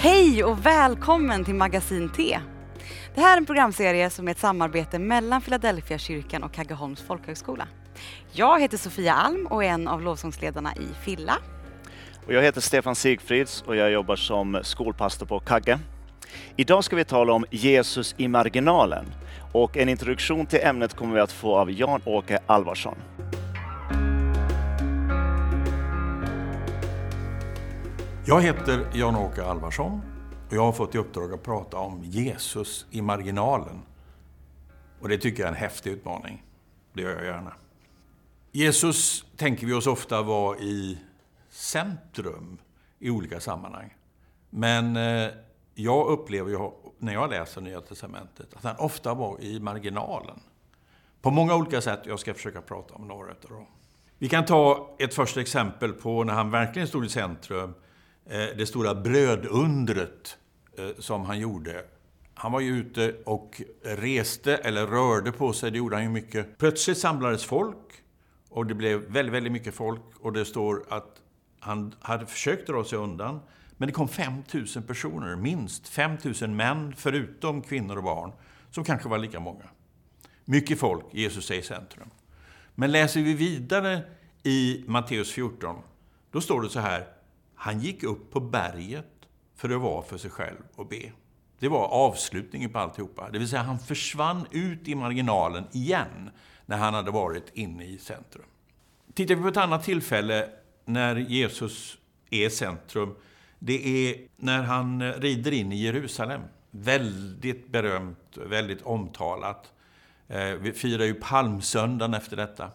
Hej och välkommen till Magasin T. Det här är en programserie som är ett samarbete mellan Philadelphia kyrkan och Kaggeholms folkhögskola. Jag heter Sofia Alm och är en av lovsångsledarna i Filla. Och jag heter Stefan Sigfrids och jag jobbar som skolpastor på Kagge. Idag ska vi tala om Jesus i marginalen och en introduktion till ämnet kommer vi att få av Jan-Åke Alvarsson. Jag heter Jan-Åke Alvarsson och jag har fått i uppdrag att prata om Jesus i marginalen. Och det tycker jag är en häftig utmaning. Det gör jag gärna. Jesus tänker vi oss ofta vara i centrum i olika sammanhang. Men eh, jag upplever ju, när jag läser Nya Testamentet att han ofta var i marginalen. På många olika sätt. Jag ska försöka prata om några av dem. Vi kan ta ett första exempel på när han verkligen stod i centrum. Eh, det stora brödundret eh, som han gjorde. Han var ju ute och reste, eller rörde på sig, det gjorde han ju mycket. Plötsligt samlades folk och det blev väldigt, väldigt mycket folk och det står att han hade försökt dra sig undan. Men det kom 5 000 personer, minst 5 000 män, förutom kvinnor och barn, som kanske var lika många. Mycket folk, Jesus är i centrum. Men läser vi vidare i Matteus 14, då står det så här. Han gick upp på berget för att vara för sig själv och be. Det var avslutningen på alltihopa. Det vill säga, han försvann ut i marginalen igen när han hade varit inne i centrum. Tittar vi på ett annat tillfälle när Jesus är centrum, det är när han rider in i Jerusalem. Väldigt berömt, väldigt omtalat. Eh, vi firar ju palmsöndagen efter detta.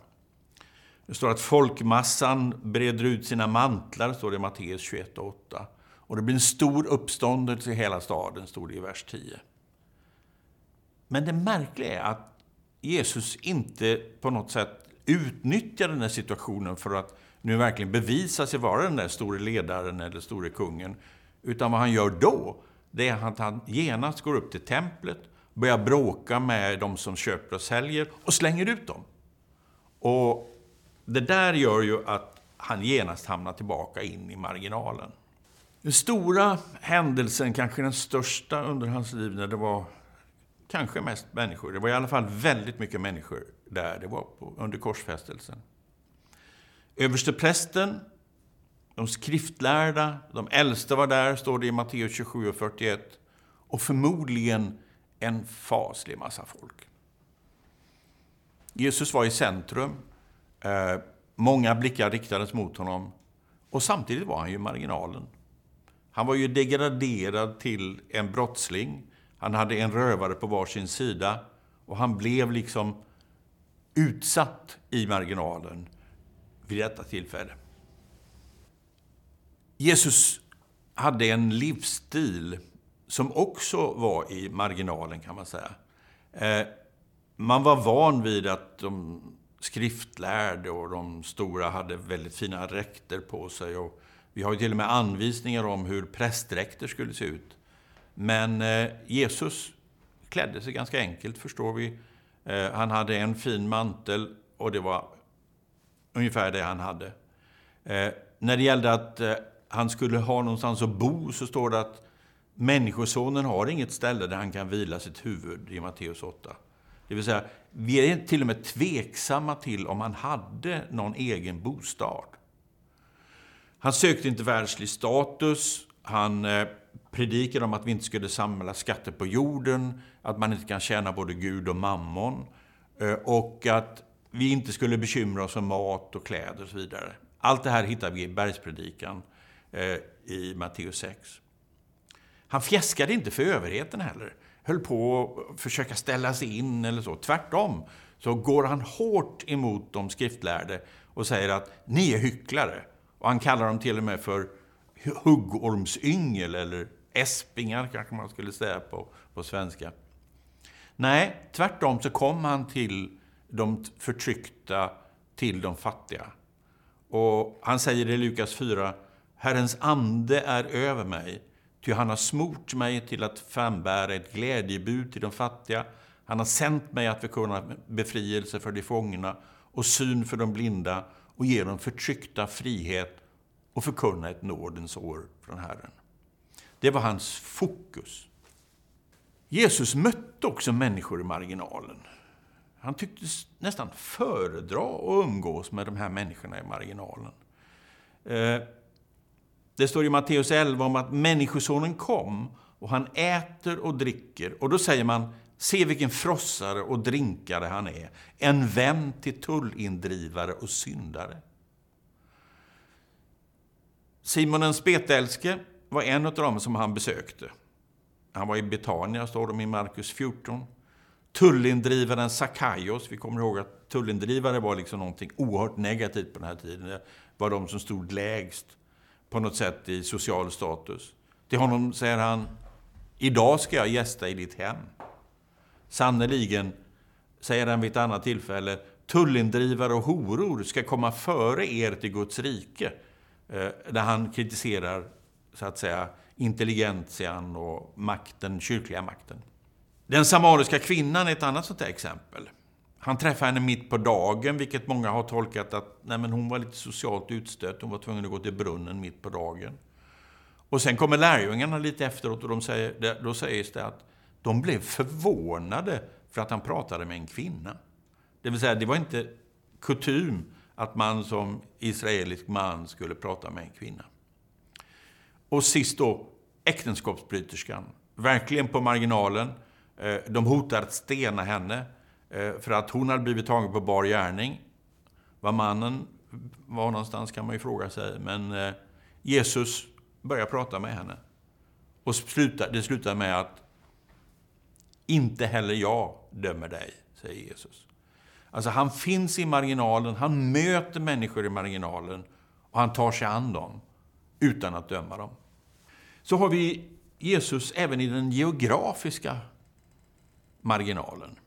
Det står att folkmassan breder ut sina mantlar, står det i Matteus 21 och 8. Och det blir en stor uppståndelse i hela staden, står det i vers 10. Men det märkliga är att Jesus inte på något sätt utnyttjar den här situationen för att nu verkligen bevisa sig vara den där store ledaren eller store kungen. Utan vad han gör då, det är att han genast går upp till templet, börjar bråka med de som köper och säljer och slänger ut dem. Och det där gör ju att han genast hamnar tillbaka in i marginalen. Den stora händelsen, kanske den största under hans liv, när det var kanske mest människor. Det var i alla fall väldigt mycket människor där. Det var på, under korsfästelsen. Översteprästen, de skriftlärda, de äldste var där, står det i Matteus 27 och 41. Och förmodligen en faslig massa folk. Jesus var i centrum. Eh, många blickar riktades mot honom. Och samtidigt var han ju marginalen. Han var ju degraderad till en brottsling. Han hade en rövare på varsin sida. Och han blev liksom utsatt i marginalen vid detta tillfälle. Jesus hade en livsstil som också var i marginalen, kan man säga. Eh, man var van vid att de skriftlärde och de stora hade väldigt fina dräkter på sig. Och vi har ju till och med anvisningar om hur prästdräkter skulle se ut. Men eh, Jesus klädde sig ganska enkelt, förstår vi. Eh, han hade en fin mantel och det var ungefär det han hade. Eh, när det gällde att eh, han skulle ha någonstans att bo så står det att Människosonen har inget ställe där han kan vila sitt huvud i Matteus 8. Det vill säga, vi är till och med tveksamma till om han hade någon egen bostad. Han sökte inte världslig status. Han eh, predikade om att vi inte skulle samla skatter på jorden, att man inte kan tjäna både Gud och mammon eh, och att vi inte skulle bekymra oss om mat och kläder och så vidare. Allt det här hittar vi i bergspredikan eh, i Matteus 6. Han fjäskade inte för överheten heller. Höll på att försöka ställa sig in eller så. Tvärtom så går han hårt emot de skriftlärde och säger att ni är hycklare. Och han kallar dem till och med för huggormsyngel eller äspingar kanske man skulle säga på, på svenska. Nej, tvärtom så kom han till de förtryckta, till de fattiga. Och han säger i Lukas 4, Herrens ande är över mig, ty han har smort mig till att frambära ett glädjebud till de fattiga. Han har sänt mig att förkunna befrielse för de fångna och syn för de blinda och ge de förtryckta frihet och förkunna ett nådens år från Herren. Det var hans fokus. Jesus mötte också människor i marginalen. Han tycktes nästan föredra att umgås med de här människorna i marginalen. Eh, det står i Matteus 11 om att Människosonen kom och han äter och dricker. Och då säger man, se vilken frossare och drinkare han är. En vän till tullindrivare och syndare. Simon den spetälske var en av dem som han besökte. Han var i Betania, står det i Markus 14. Tullindrivaren Sakaios, vi kommer ihåg att tullindrivare var liksom någonting oerhört negativt på den här tiden. Det var de som stod lägst på något sätt i social status. Till honom säger han, idag ska jag gästa i ditt hem. Sannerligen, säger han vid ett annat tillfälle, tullindrivare och horor ska komma före er till Guds rike. Eh, där han kritiserar, så att säga, intelligentian och makten, kyrkliga makten. Den samariska kvinnan är ett annat sånt exempel. Han träffar henne mitt på dagen, vilket många har tolkat att nej, men hon var lite socialt utstött. Hon var tvungen att gå till brunnen mitt på dagen. Och sen kommer lärjungarna lite efteråt och de säger, då sägs det att de blev förvånade för att han pratade med en kvinna. Det vill säga, det var inte kutym att man som israelisk man skulle prata med en kvinna. Och sist då, äktenskapsbryterskan. Verkligen på marginalen. Eh, de hotar att stena henne Eh, för att hon hade blivit tagen på bar gärning. Var mannen var någonstans kan man ju fråga sig. Men eh, Jesus börjar prata med henne. Och det slutar med att inte heller jag dömer dig, säger Jesus. Alltså han finns i marginalen, han möter människor i marginalen och han tar sig an dem utan att döma dem. Så har vi Jesus även i den geografiska marginalen.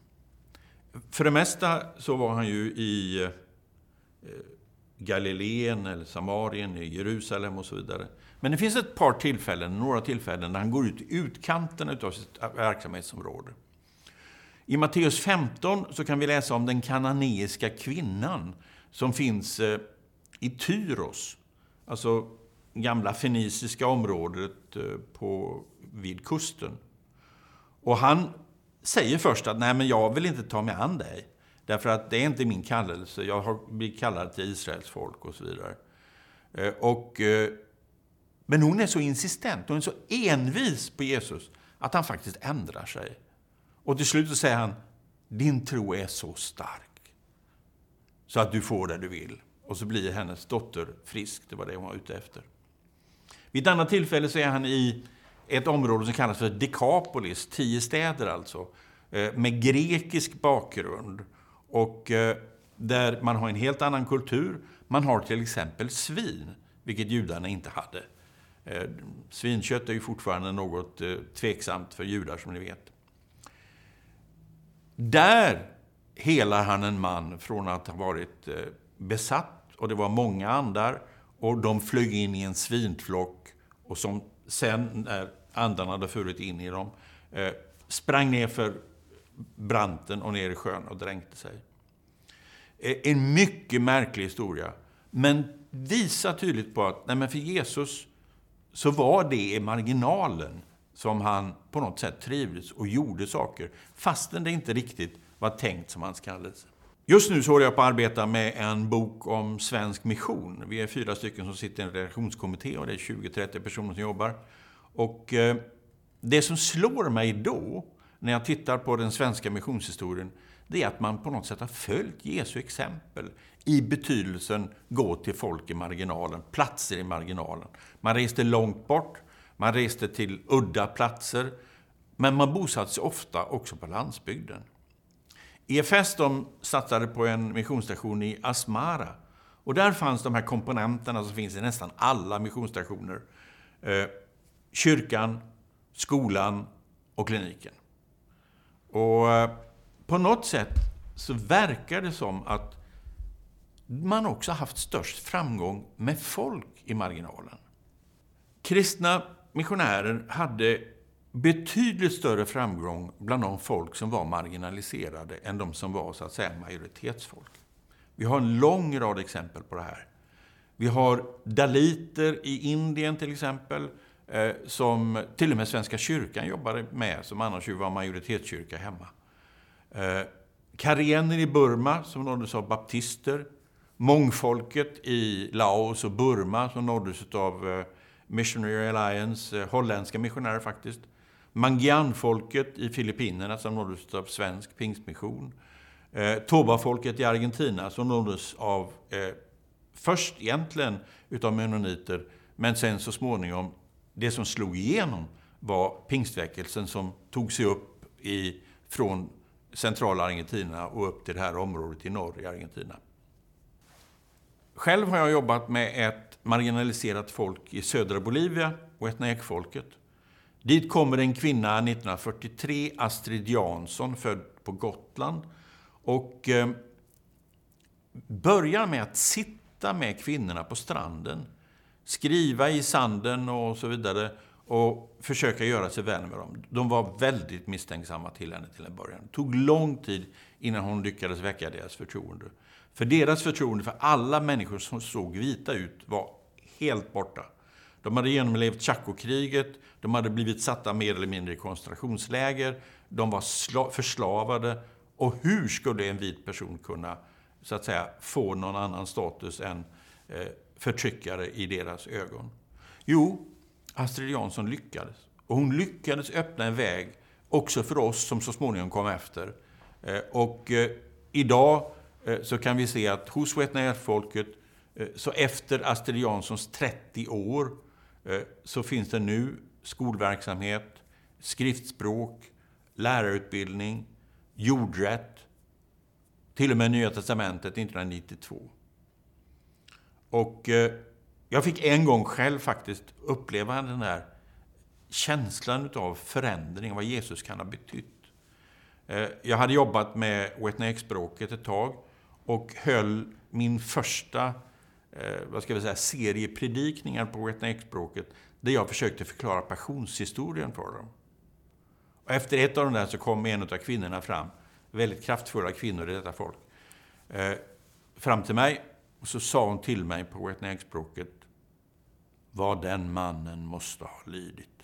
För det mesta så var han ju i eh, Galileen eller Samarien, i Jerusalem och så vidare. Men det finns ett par tillfällen, några tillfällen, när han går ut i utkanten av sitt verksamhetsområde. I Matteus 15 så kan vi läsa om den kananeiska kvinnan som finns eh, i Tyros, alltså gamla feniciska området eh, på, vid kusten. Och han säger först att nej, men jag vill inte ta mig an dig. Därför att det är inte min kallelse. Jag har blivit kallad till Israels folk och så vidare. Eh, och, eh, men hon är så insistent, hon är så envis på Jesus att han faktiskt ändrar sig. Och till slut så säger han, din tro är så stark så att du får det du vill. Och så blir hennes dotter frisk. Det var det hon var ute efter. Vid ett annat tillfälle så är han i ett område som kallas för Dekapolis, tio städer alltså, eh, med grekisk bakgrund. Och eh, där man har en helt annan kultur. Man har till exempel svin, vilket judarna inte hade. Eh, svinkött är ju fortfarande något tveksamt för judar, som ni vet. Där helar han en man från att ha varit besatt, och det var många andar, och de flög in i en svinflock, och som sen, när andarna hade furit in i dem, eh, sprang ner för branten och ner i sjön och dränkte sig. Eh, en mycket märklig historia, men visar tydligt på att nej men för Jesus så var det i marginalen som han på något sätt trivdes och gjorde saker, fastän det inte riktigt var tänkt som hans kallelse. Just nu så håller jag på att arbeta med en bok om svensk mission. Vi är fyra stycken som sitter i en redaktionskommitté och det är 20-30 personer som jobbar. Och eh, det som slår mig då, när jag tittar på den svenska missionshistorien, det är att man på något sätt har följt Jesu exempel i betydelsen gå till folk i marginalen, platser i marginalen. Man reste långt bort, man reste till udda platser, men man bosatte sig ofta också på landsbygden. EFS de satsade på en missionsstation i Asmara. Och där fanns de här komponenterna som finns i nästan alla missionsstationer. Eh, kyrkan, skolan och kliniken. Och eh, på något sätt så verkar det som att man också haft störst framgång med folk i marginalen. Kristna missionärer hade betydligt större framgång bland de folk som var marginaliserade än de som var så att säga majoritetsfolk. Vi har en lång rad exempel på det här. Vi har daliter i Indien till exempel, eh, som till och med Svenska kyrkan jobbade med, som annars ju var majoritetskyrka hemma. Eh, Karener i Burma, som nåddes av baptister. Mångfolket i Laos och Burma, som nåddes av eh, Missionary Alliance, eh, holländska missionärer faktiskt. Mangianfolket i Filippinerna, som nåddes av svensk pingstmission. Eh, Toba-folket i Argentina, som nåddes av, eh, först egentligen utav menoniter men sen så småningom, det som slog igenom var pingstväckelsen som tog sig upp i, från centrala Argentina och upp till det här området i norr i Argentina. Själv har jag jobbat med ett marginaliserat folk i södra Bolivia, Wetnaek-folket. Dit kommer en kvinna 1943, Astrid Jansson, född på Gotland. Och eh, börjar med att sitta med kvinnorna på stranden. Skriva i sanden och så vidare och försöka göra sig vän med dem. De var väldigt misstänksamma till henne till en början. Det tog lång tid innan hon lyckades väcka deras förtroende. För deras förtroende för alla människor som såg vita ut var helt borta. De hade genomlevt Chaco-kriget, de hade blivit satta mer eller mindre i koncentrationsläger, de var förslavade. Och hur skulle en vit person kunna så att säga, få någon annan status än eh, förtryckare i deras ögon? Jo, Astrid Jansson lyckades. Och hon lyckades öppna en väg också för oss som så småningom kom efter. Eh, och eh, idag eh, så kan vi se att hos Wetnaer-folket, eh, så efter Astrid Janssons 30 år, Eh, så finns det nu skolverksamhet, skriftspråk, lärarutbildning, jordrätt, till och med Nya Testamentet 1992. Och eh, jag fick en gång själv faktiskt uppleva den där känslan av förändring, vad Jesus kan ha betytt. Eh, jag hade jobbat med Wetnake-språket ett tag och höll min första eh, vad ska vi säga, seriepredikningar på Wetnaek-språket där jag försökte förklara passionshistorien för dem. Och efter ett av de där så kom en av kvinnorna fram, väldigt kraftfulla kvinnor i detta folk, eh, fram till mig och så sa hon till mig på Wetnaek-språket vad den mannen måste ha lidit.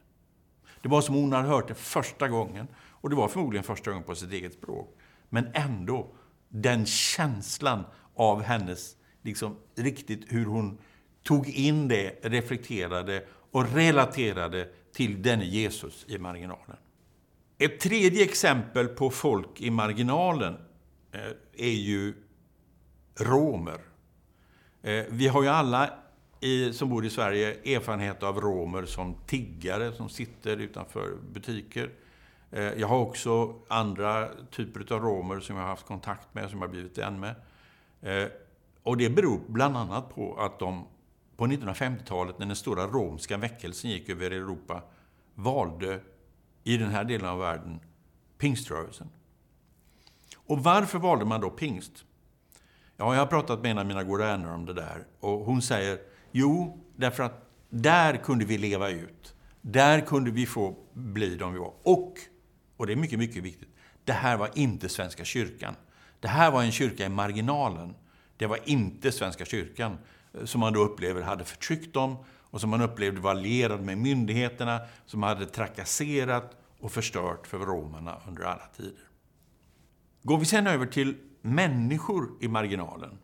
Det var som hon hade hört det första gången. Och det var förmodligen första gången på sitt eget språk. Men ändå, den känslan av hennes, liksom riktigt hur hon tog in det, reflekterade och relaterade till denne Jesus i marginalen. Ett tredje exempel på folk i marginalen eh, är ju romer. Eh, vi har ju alla i, som bor i Sverige erfarenhet av romer som tiggare som sitter utanför butiker. Eh, jag har också andra typer av romer som jag har haft kontakt med, som jag har blivit vän med. Och det beror bland annat på att de på 1950-talet, när den stora romska väckelsen gick över Europa, valde i den här delen av världen pingströrelsen. Och varför valde man då pingst? Ja, jag har pratat med en av mina goda vänner om det där och hon säger Jo, därför att där kunde vi leva ut. Där kunde vi få bli de vi var. Och, och det är mycket, mycket viktigt, det här var inte Svenska kyrkan. Det här var en kyrka i marginalen. Det var inte Svenska kyrkan eh, som man då upplever hade förtryckt dem och som man upplevde var allierad med myndigheterna, som hade trakasserat och förstört för romerna under alla tider. Går vi sen över till människor i marginalen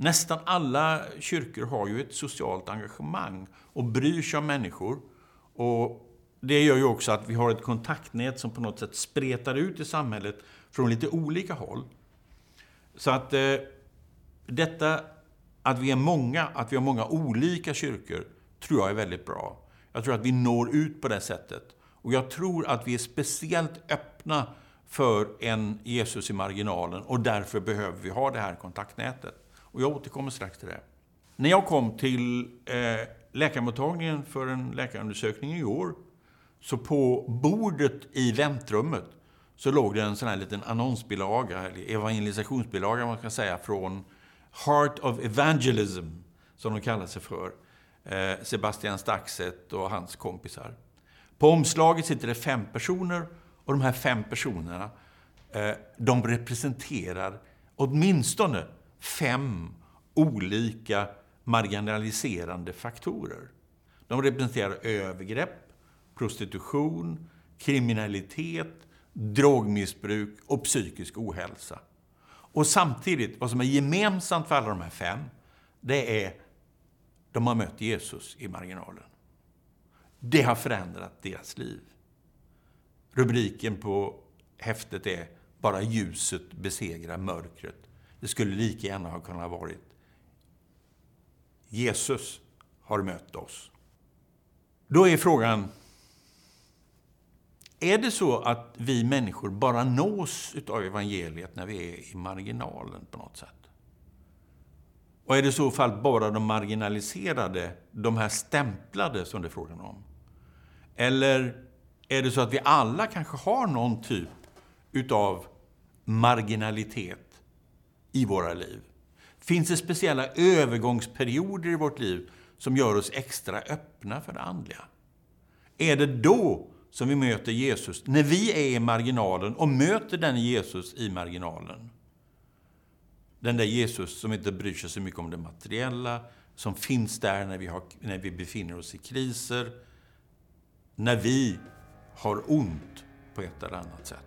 Nästan alla kyrkor har ju ett socialt engagemang och bryr sig om människor. Och det gör ju också att vi har ett kontaktnät som på något sätt spretar ut i samhället från lite olika håll. Så att eh, detta att vi är många, att vi har många olika kyrkor, tror jag är väldigt bra. Jag tror att vi når ut på det sättet. Och jag tror att vi är speciellt öppna för en Jesus i marginalen och därför behöver vi ha det här kontaktnätet. Och jag återkommer strax till det. När jag kom till eh, läkarmottagningen för en läkarundersökning i år, så på bordet i väntrummet så låg det en sån här liten annonsbilaga, eller evangelisationsbilaga man kan säga, från Heart of Evangelism, som de kallar sig för. Eh, Sebastian Staxet och hans kompisar. På omslaget sitter det fem personer och de här fem personerna, eh, de representerar åtminstone fem olika marginaliserande faktorer. De representerar övergrepp, prostitution, kriminalitet, drogmissbruk och psykisk ohälsa. Och samtidigt, vad som är gemensamt för alla de här fem, det är de har mött Jesus i marginalen. Det har förändrat deras liv. Rubriken på häftet är Bara ljuset besegrar mörkret. Det skulle lika gärna ha kunnat varit Jesus har mött oss. Då är frågan, är det så att vi människor bara nås av evangeliet när vi är i marginalen på något sätt? Och är det i så fall bara de marginaliserade, de här stämplade som det är frågan om? Eller är det så att vi alla kanske har någon typ utav marginalitet i våra liv? Finns det speciella övergångsperioder i vårt liv som gör oss extra öppna för det andliga? Är det då som vi möter Jesus, när vi är i marginalen och möter den Jesus i marginalen? Den där Jesus som inte bryr sig så mycket om det materiella, som finns där när vi, har, när vi befinner oss i kriser, när vi har ont på ett eller annat sätt.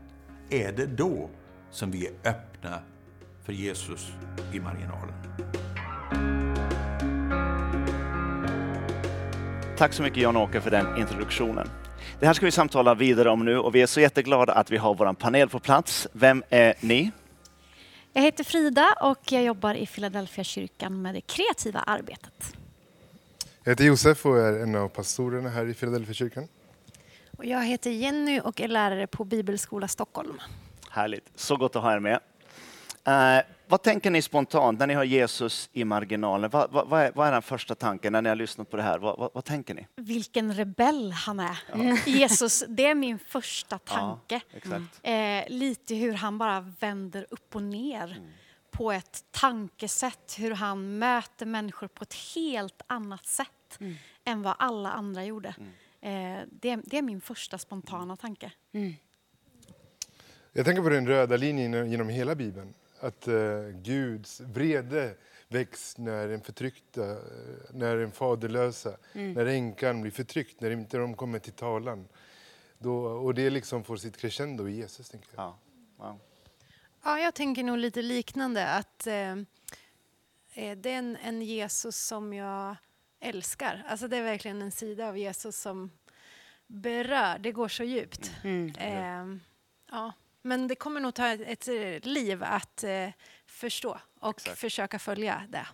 Är det då som vi är öppna för Jesus i marginalen? Tack så mycket Jan-Åke för den introduktionen. Det här ska vi samtala vidare om nu och vi är så jätteglada att vi har vår panel på plats. Vem är ni? Jag heter Frida och jag jobbar i Philadelphia kyrkan med det kreativa arbetet. Jag heter Josef och är en av pastorerna här i Philadelphia kyrkan. Och jag heter Jenny och är lärare på Bibelskola Stockholm. Härligt, så gott att ha er med. Vad tänker ni spontant när ni har Jesus i marginalen? Vad, vad, vad, är, vad är, den första tanken när ni har lyssnat på det här? Vad, tänker ni? Vilken rebell han är. Ja. Jesus, det är min första tanke. Ja, eh, lite hur han bara vänder upp och ner mm. på ett tankesätt, hur han möter människor på ett helt annat sätt mm. än vad alla andra gjorde. Mm. Eh, det, det, är min första spontana tanke. Mm. Jag tänker på den röda linjen genom hela Bibeln. Att uh, Guds vrede väcks när en förtryckta, när en faderlösa, mm. när änkan blir förtryckt, när inte de kommer till talan. Då, och det liksom får sitt crescendo i Jesus. Tänker jag. Ja. Wow. ja, jag tänker nog lite liknande. att eh, eh, Det är en, en Jesus som jag älskar. Alltså det är verkligen en sida av Jesus som berör. Det går så djupt. Mm. Eh, ja. Men det kommer nog ta ett, ett liv att eh, förstå och Exakt. försöka följa det.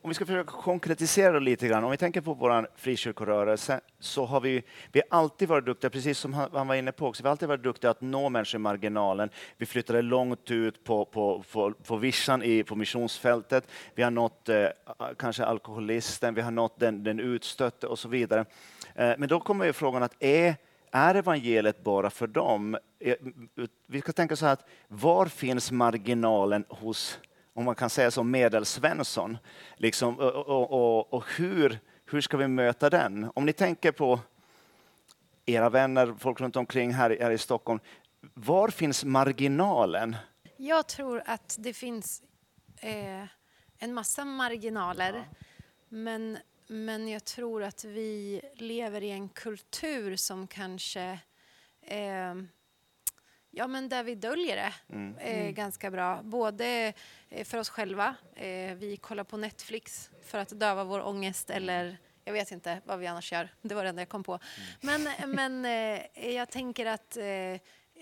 Om vi ska försöka konkretisera lite grann. Om vi tänker på vår frikyrkorörelse så har vi, vi har alltid varit duktiga, precis som han, var inne på också, vi har alltid varit duktiga att nå människor i marginalen. Vi flyttade långt ut på, på, på, på vischan i, på missionsfältet. Vi har nått eh, kanske alkoholisten, vi har nått den, den utstötte och så vidare. Eh, men då kommer ju frågan att är är evangeliet bara för dem? Eh, vi ska tänka så här att var finns marginalen hos, om man kan säga så, medelsvensson? Liksom, och, och, och, och hur, hur ska vi möta den? Om ni tänker på era vänner, folk runt omkring här, här i Stockholm. Var finns marginalen? Jag tror att det finns eh, en massa marginaler. Ja. Men men jag tror att vi lever i en kultur som kanske eh, Ja, men där vi döljer det mm. eh, mm. ganska bra. Både eh, för oss själva, eh, vi kollar på Netflix för att döva vår ångest eller jag vet inte vad vi annars gör. Det var det enda jag kom på. Mm. Men, men eh, jag tänker att eh,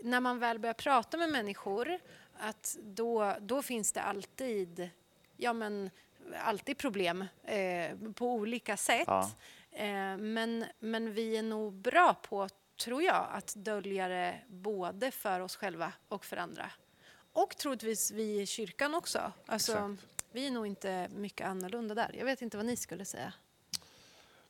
när man väl börjar prata med människor att då, då finns det alltid ja, men, alltid problem eh, på olika sätt. Ja. Eh, men, men vi är nog bra på, tror jag, att dölja det både för oss själva och för andra. Och troligtvis vi i kyrkan också. Alltså, vi är nog inte mycket annorlunda där. Jag vet inte vad ni skulle säga.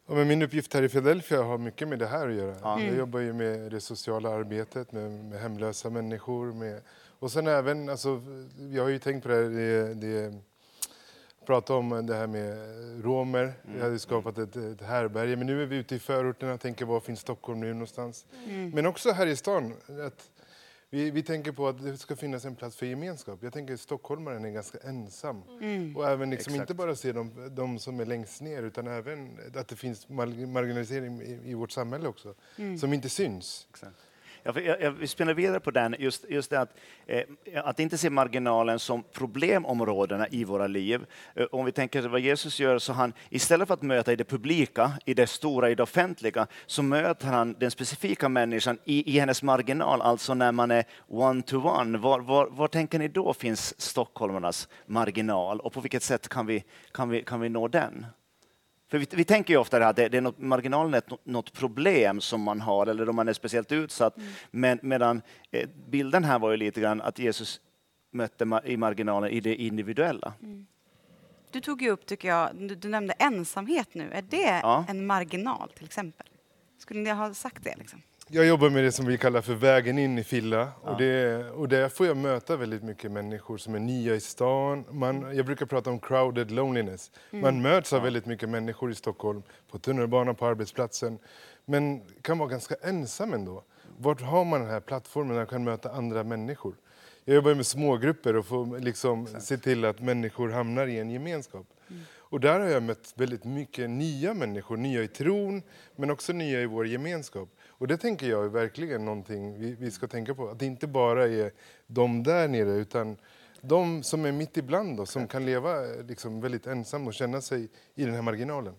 Ja, men min uppgift här i Philadelphia har mycket med det här att göra. Ja. Jag jobbar ju med det sociala arbetet, med, med hemlösa människor. Med, och sen även, alltså, jag har ju tänkt på det, här, det, det prata om det här med romer. Vi hade skapat ett, ett härberge. Men nu är vi ute i förorterna och tänker var finns Stockholm nu någonstans? Mm. Men också här i stan. Att Vi, vi tänker på att det ska finnas en plats för gemenskap. Jag tänker att stockholmaren är ganska ensam. Mm. Och även liksom inte bara se de, de som är längst ner utan även att det finns mar- marginalisering i, i vårt samhälle också. Som inte syns. Exakt. Jag, jag, jag spinner vidare på den, just, just det att, eh, att inte se marginalen som problemområdena i våra liv. Eh, om vi tänker vad Jesus gör, så han istället för att möta i det publika, i det stora, i det offentliga, så möter han den specifika människan i, i hennes marginal, alltså när man är one-to-one. Var, var, var tänker ni då finns stockholmarnas marginal och på vilket sätt kan vi, kan vi, kan vi nå den? För vi, vi tänker ju ofta att det, det är något, marginalen är ett, något problem som man har eller om man är speciellt utsatt. Men, medan eh, bilden här var ju lite grann att Jesus mötte ma- i marginalen i det individuella. Du tog ju upp, tycker jag, du, du nämnde ensamhet nu. Är det Ja. en marginal till exempel? Skulle ni ha sagt det? Liksom? Jag jobbar med det som vi kallar för vägen in i Filla. Och, det, och där får jag möta väldigt mycket människor som är nya i stan. Man, jag brukar prata om crowded loneliness. Man möts av väldigt mycket människor i Stockholm, på tunnelbanan, på arbetsplatsen. Men kan vara ganska ensam ändå. Vart har man den här plattformen där man kan möta andra människor? Jag jobbar med smågrupper och får liksom se till att människor hamnar i en gemenskap. Och där har jag mött väldigt mycket nya människor, nya i tron men också nya i vår gemenskap. Och det tänker jag är verkligen någonting vi, vi ska tänka på. Att det inte bara är de där nere utan de som är mitt ibland oss, som kan leva liksom väldigt ensam och känna sig i den här marginalen.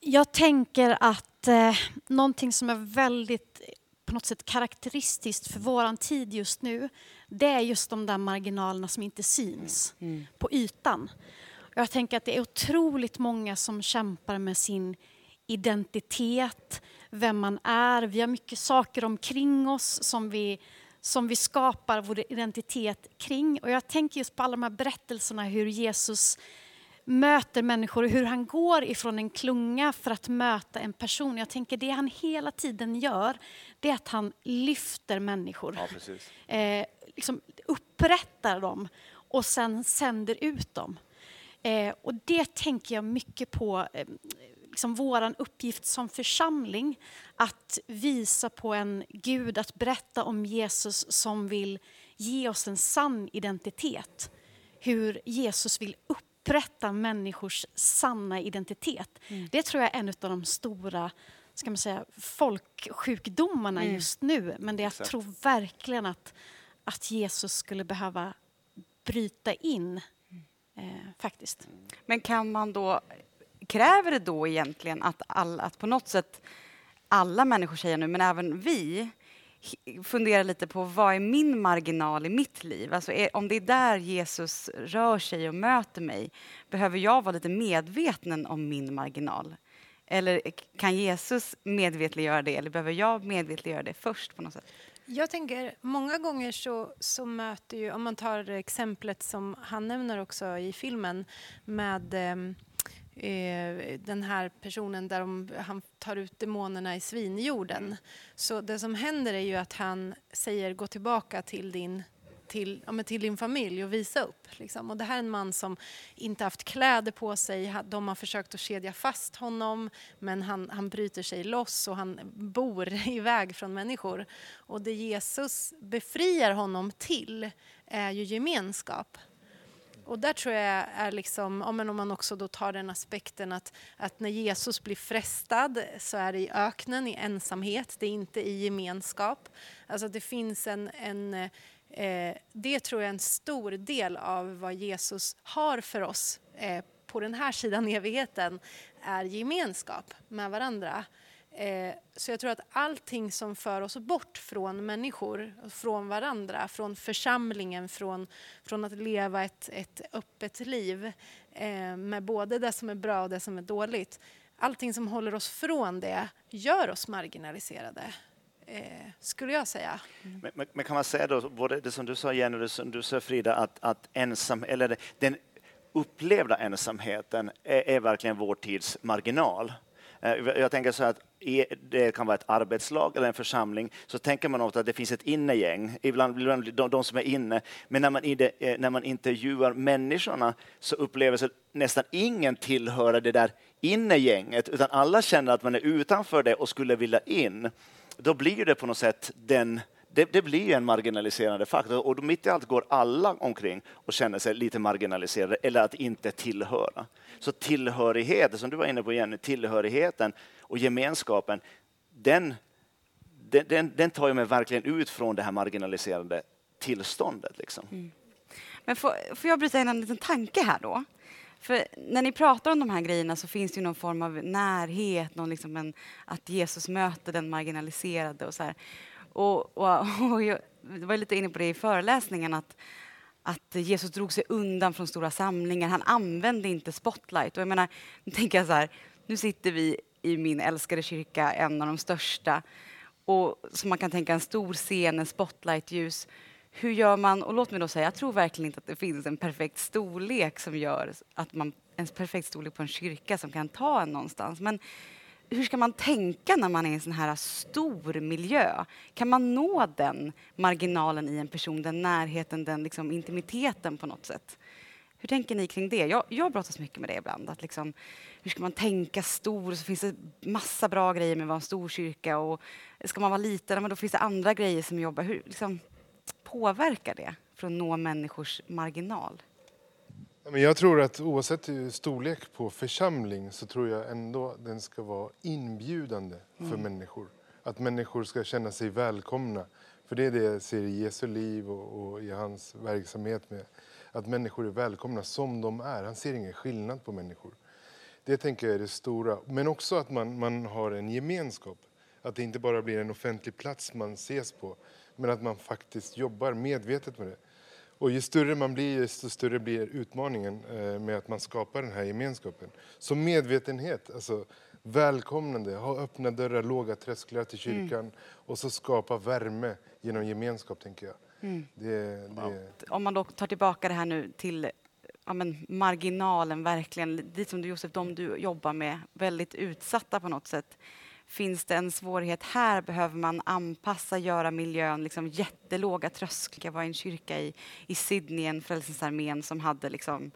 Jag tänker att eh, någonting som är väldigt på något sätt karaktäristiskt för våran tid just nu, det är just de där marginalerna som inte syns på ytan. Jag tänker att det är otroligt många som kämpar med sin identitet, vem man är. Vi har mycket saker omkring oss som vi, som vi skapar vår identitet kring. Och jag tänker just på alla de här berättelserna hur Jesus möter människor och hur han går ifrån en klunga för att möta en person. Jag tänker det han hela tiden gör, det är att han lyfter människor. Ja. Eh, liksom upprättar dem och sen sänder ut dem. Eh, och det tänker jag mycket på, eh, liksom våran uppgift som församling, att visa på en Gud, att berätta om Jesus som vill ge oss en sann identitet. Hur Jesus vill upprätta människors sanna identitet. Det tror jag är en av de stora ska man säga, folksjukdomarna just nu. Men det jag Exakt. tror verkligen att, att Jesus skulle behöva bryta in. Eh, faktiskt. Men kan man då, kräver det då egentligen att, all, att på något sätt alla människor säger nu, men även vi, funderar lite på vad är min marginal i mitt liv? Alltså är, om det är där Jesus rör sig och möter mig, behöver jag vara lite medveten om min marginal? Eller eh, kan Jesus medvetliggöra det, eller behöver jag medvetliggöra det först på något sätt? Jag tänker, många gånger så, så möter ju, om man tar exemplet som han nämner också i filmen med ehm, eh, den här personen där de, han tar ut demonerna i svinjorden. Så det som händer är ju att han säger gå tillbaka till din till, ja, men till din familj och visa upp. Liksom. Och det här är en man som inte haft kläder på sig. De har försökt att kedja fast honom men han, han bryter sig loss och han bor iväg från människor. Och det Jesus befriar honom till är ju gemenskap. Och där tror jag är liksom, ja, men om man också då tar den aspekten att, att när Jesus blir frestad så är det i öknen, i ensamhet, det är inte i gemenskap. Alltså det finns en, en Eh, det tror jag är en stor del av vad Jesus har för oss eh, på den här sidan evigheten är gemenskap med varandra. Eh, så jag tror att allting som för oss bort från människor, från varandra, från församlingen, från, från att leva ett, ett öppet liv eh, med både det som är bra och det som är dåligt. Allting som håller oss från det gör oss marginaliserade, Eh, skulle jag säga. Mm. Men, men, men kan man säga då, både det som du sa Jenny och det som du sa Frida, att, att ensam, eller den upplevda ensamheten är, är verkligen vår tids marginal. Eh, Jag tänker så att i- det kan vara ett arbetslag eller en församling, så tänker man ofta att det finns ett innegäng, ibland blir de, de som är inne. Men när man, det, eh, när man intervjuar människorna så upplever sig nästan ingen tillhöra det där innegänget, utan alla känner att man är utanför det och skulle vilja in. Då blir det på något sätt den det, det blir en marginaliserande faktor och mitt i allt går alla omkring och känner sig lite marginaliserade eller att inte tillhöra. Så tillhörigheten, som du var inne på Jenny, tillhörigheten och gemenskapen, den, den, den tar ju mig verkligen ut från det här marginaliserande tillståndet. Liksom. Mm. Men får, får jag bryta in en liten tanke här då? För när ni pratar om de här grejerna så finns det ju någon form av närhet, någon liksom en, att Jesus möter den marginaliserade och så här. Och, och, och jag var lite inne på det i föreläsningen att, att Jesus drog sig undan från stora samlingar. Han använde inte spotlight. Och jag menar, nu tänker jag så här, nu sitter vi i min älskade kyrka, en av de största, och som man kan tänka en stor scen, en spotlightljus hur gör man, och låt mig då säga, jag tror verkligen inte att det finns en perfekt storlek som gör att man, en perfekt storlek på en kyrka som kan ta en någonstans. Men hur ska man tänka när man är i en sån här stor miljö? Kan man nå den marginalen i en person, den närheten, den liksom intimiteten på något sätt? Hur tänker ni kring det? Jag, jag brottas mycket med det ibland. Att liksom, hur ska man tänka stor? Så finns det massa bra grejer med att vara en stor kyrka. Och ska man vara liten, men då finns det andra grejer som jobbar. Hur, liksom, påverkar det för att nå människors marginal? jag tror att oavsett storlek på församling så tror jag ändå den ska vara inbjudande för mm. människor. Att människor ska känna sig välkomna. För det är det jag ser i Jesu liv och, och, i hans verksamhet med att människor är välkomna som de är. Han ser ingen skillnad på människor. Det tänker jag är det stora. Men också att man, man har en gemenskap. Att det inte bara blir en offentlig plats man ses på men att man faktiskt jobbar medvetet med det. Och ju större man blir, desto större blir utmaningen eh, med att man skapar den här gemenskapen. Så medvetenhet, alltså välkomnande, ha öppna dörrar, låga trösklar till mm. kyrkan mm. och så skapa värme genom gemenskap, tänker jag. Mm. Det, det... Om man då tar tillbaka det här nu till ja, men marginalen, verkligen, dit som du Josef, de du jobbar med, väldigt utsatta på något sätt. Finns det en svårighet här? Behöver man anpassa, göra miljön liksom jättelåga trösklar? Jag var i en kyrka i, i Sydney, en Frälsningsarmén som hade liksom,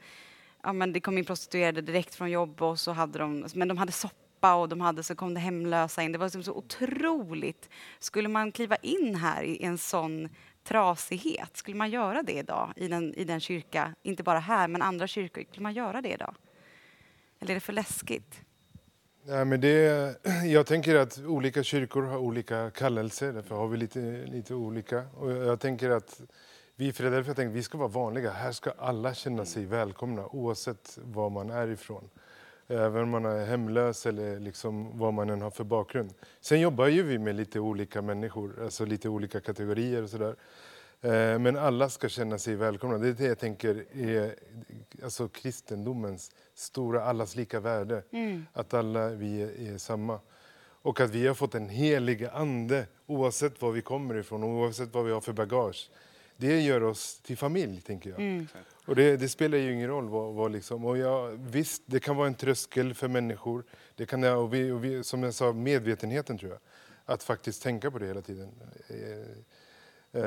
ja men det kom in prostituerade direkt från jobb och så hade de, men de hade soppa och de hade, så kom det hemlösa in. Det var liksom så otroligt. Skulle man kliva in här i en sån trasighet, skulle man göra det idag i den, i den kyrka, inte bara här men andra kyrkor, skulle man göra det idag? Eller är det för läskigt? Nej, men det, jag tänker att olika kyrkor har olika kallelser, därför har vi lite, lite olika. Och jag tänker att vi i Philadelphia tänker att vi ska vara vanliga. Här ska alla känna sig välkomna oavsett var man är ifrån. Även om man är hemlös eller liksom vad man än har för bakgrund. Sen jobbar ju vi med lite olika människor, alltså lite olika kategorier och sådär. Eh, men alla ska känna sig välkomna. Det är det jag tänker är alltså kristendomens stora, allas lika värde. Mm. Att alla vi är, är, samma. Och att vi har fått en helig ande oavsett var vi kommer ifrån och oavsett vad vi har för bagage. Det gör oss till familj, tänker jag. Mm. Och det, det, spelar ju ingen roll vad, vad liksom. Och jag, visst, det kan vara en tröskel för människor. Det kan, och vi, och vi, som jag sa, medvetenheten tror jag. Att faktiskt tänka på det hela tiden. Eh,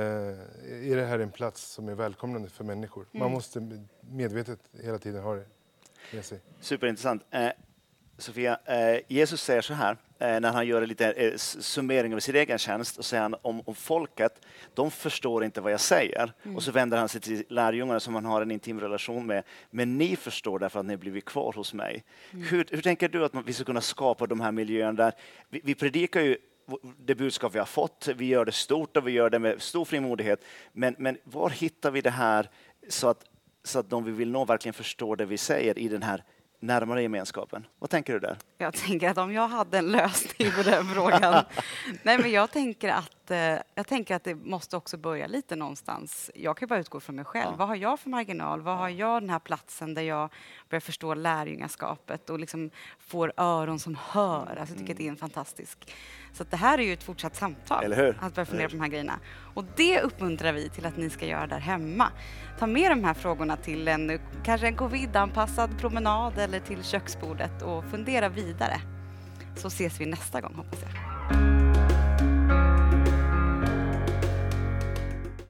är det här en plats som är välkomnande för människor. Mm. Man måste medvetet hela tiden ha det med sig. Superintressant. Eh, Sofia, eh, Jesus säger så här, eh, när han gör en liten eh, summering av sin egen tjänst, och säger han om, om folket, de förstår inte vad jag säger. Mm. Och så vänder han sig till lärjungarna som han har en intim relation med. Men ni förstår därför att ni blivit kvar hos mig. Mm. Hur, hur, tänker du att vi ska kunna skapa de här miljöerna där vi, vi predikar ju det budskap vi har fått. Vi gör det stort och vi gör det med stor frimodighet. Men, men var hittar vi det här så att, så att de vi vill nå verkligen förstår det vi säger i den här närmare gemenskapen. Vad tänker du där? Jag tänker att om jag hade en lösning på den frågan. Nej, men jag tänker att eh, jag tänker att det måste också börja lite någonstans. Jag kan bara utgå från mig själv. Ja. Vad har jag för marginal? Vad har jag den här platsen där jag börjar förstå lärjungaskapet och liksom får öron som hör? Alltså, jag tycker att det är en fantastisk så det här är ju ett fortsatt samtal. Eller hur? Att börja fundera på de här grejerna. Och det uppmuntrar vi till att ni ska göra där hemma. Ta med de här frågorna till en kanske en covid-anpassad promenad eller till köksbordet och fundera vidare. Så ses vi nästa gång hoppas jag.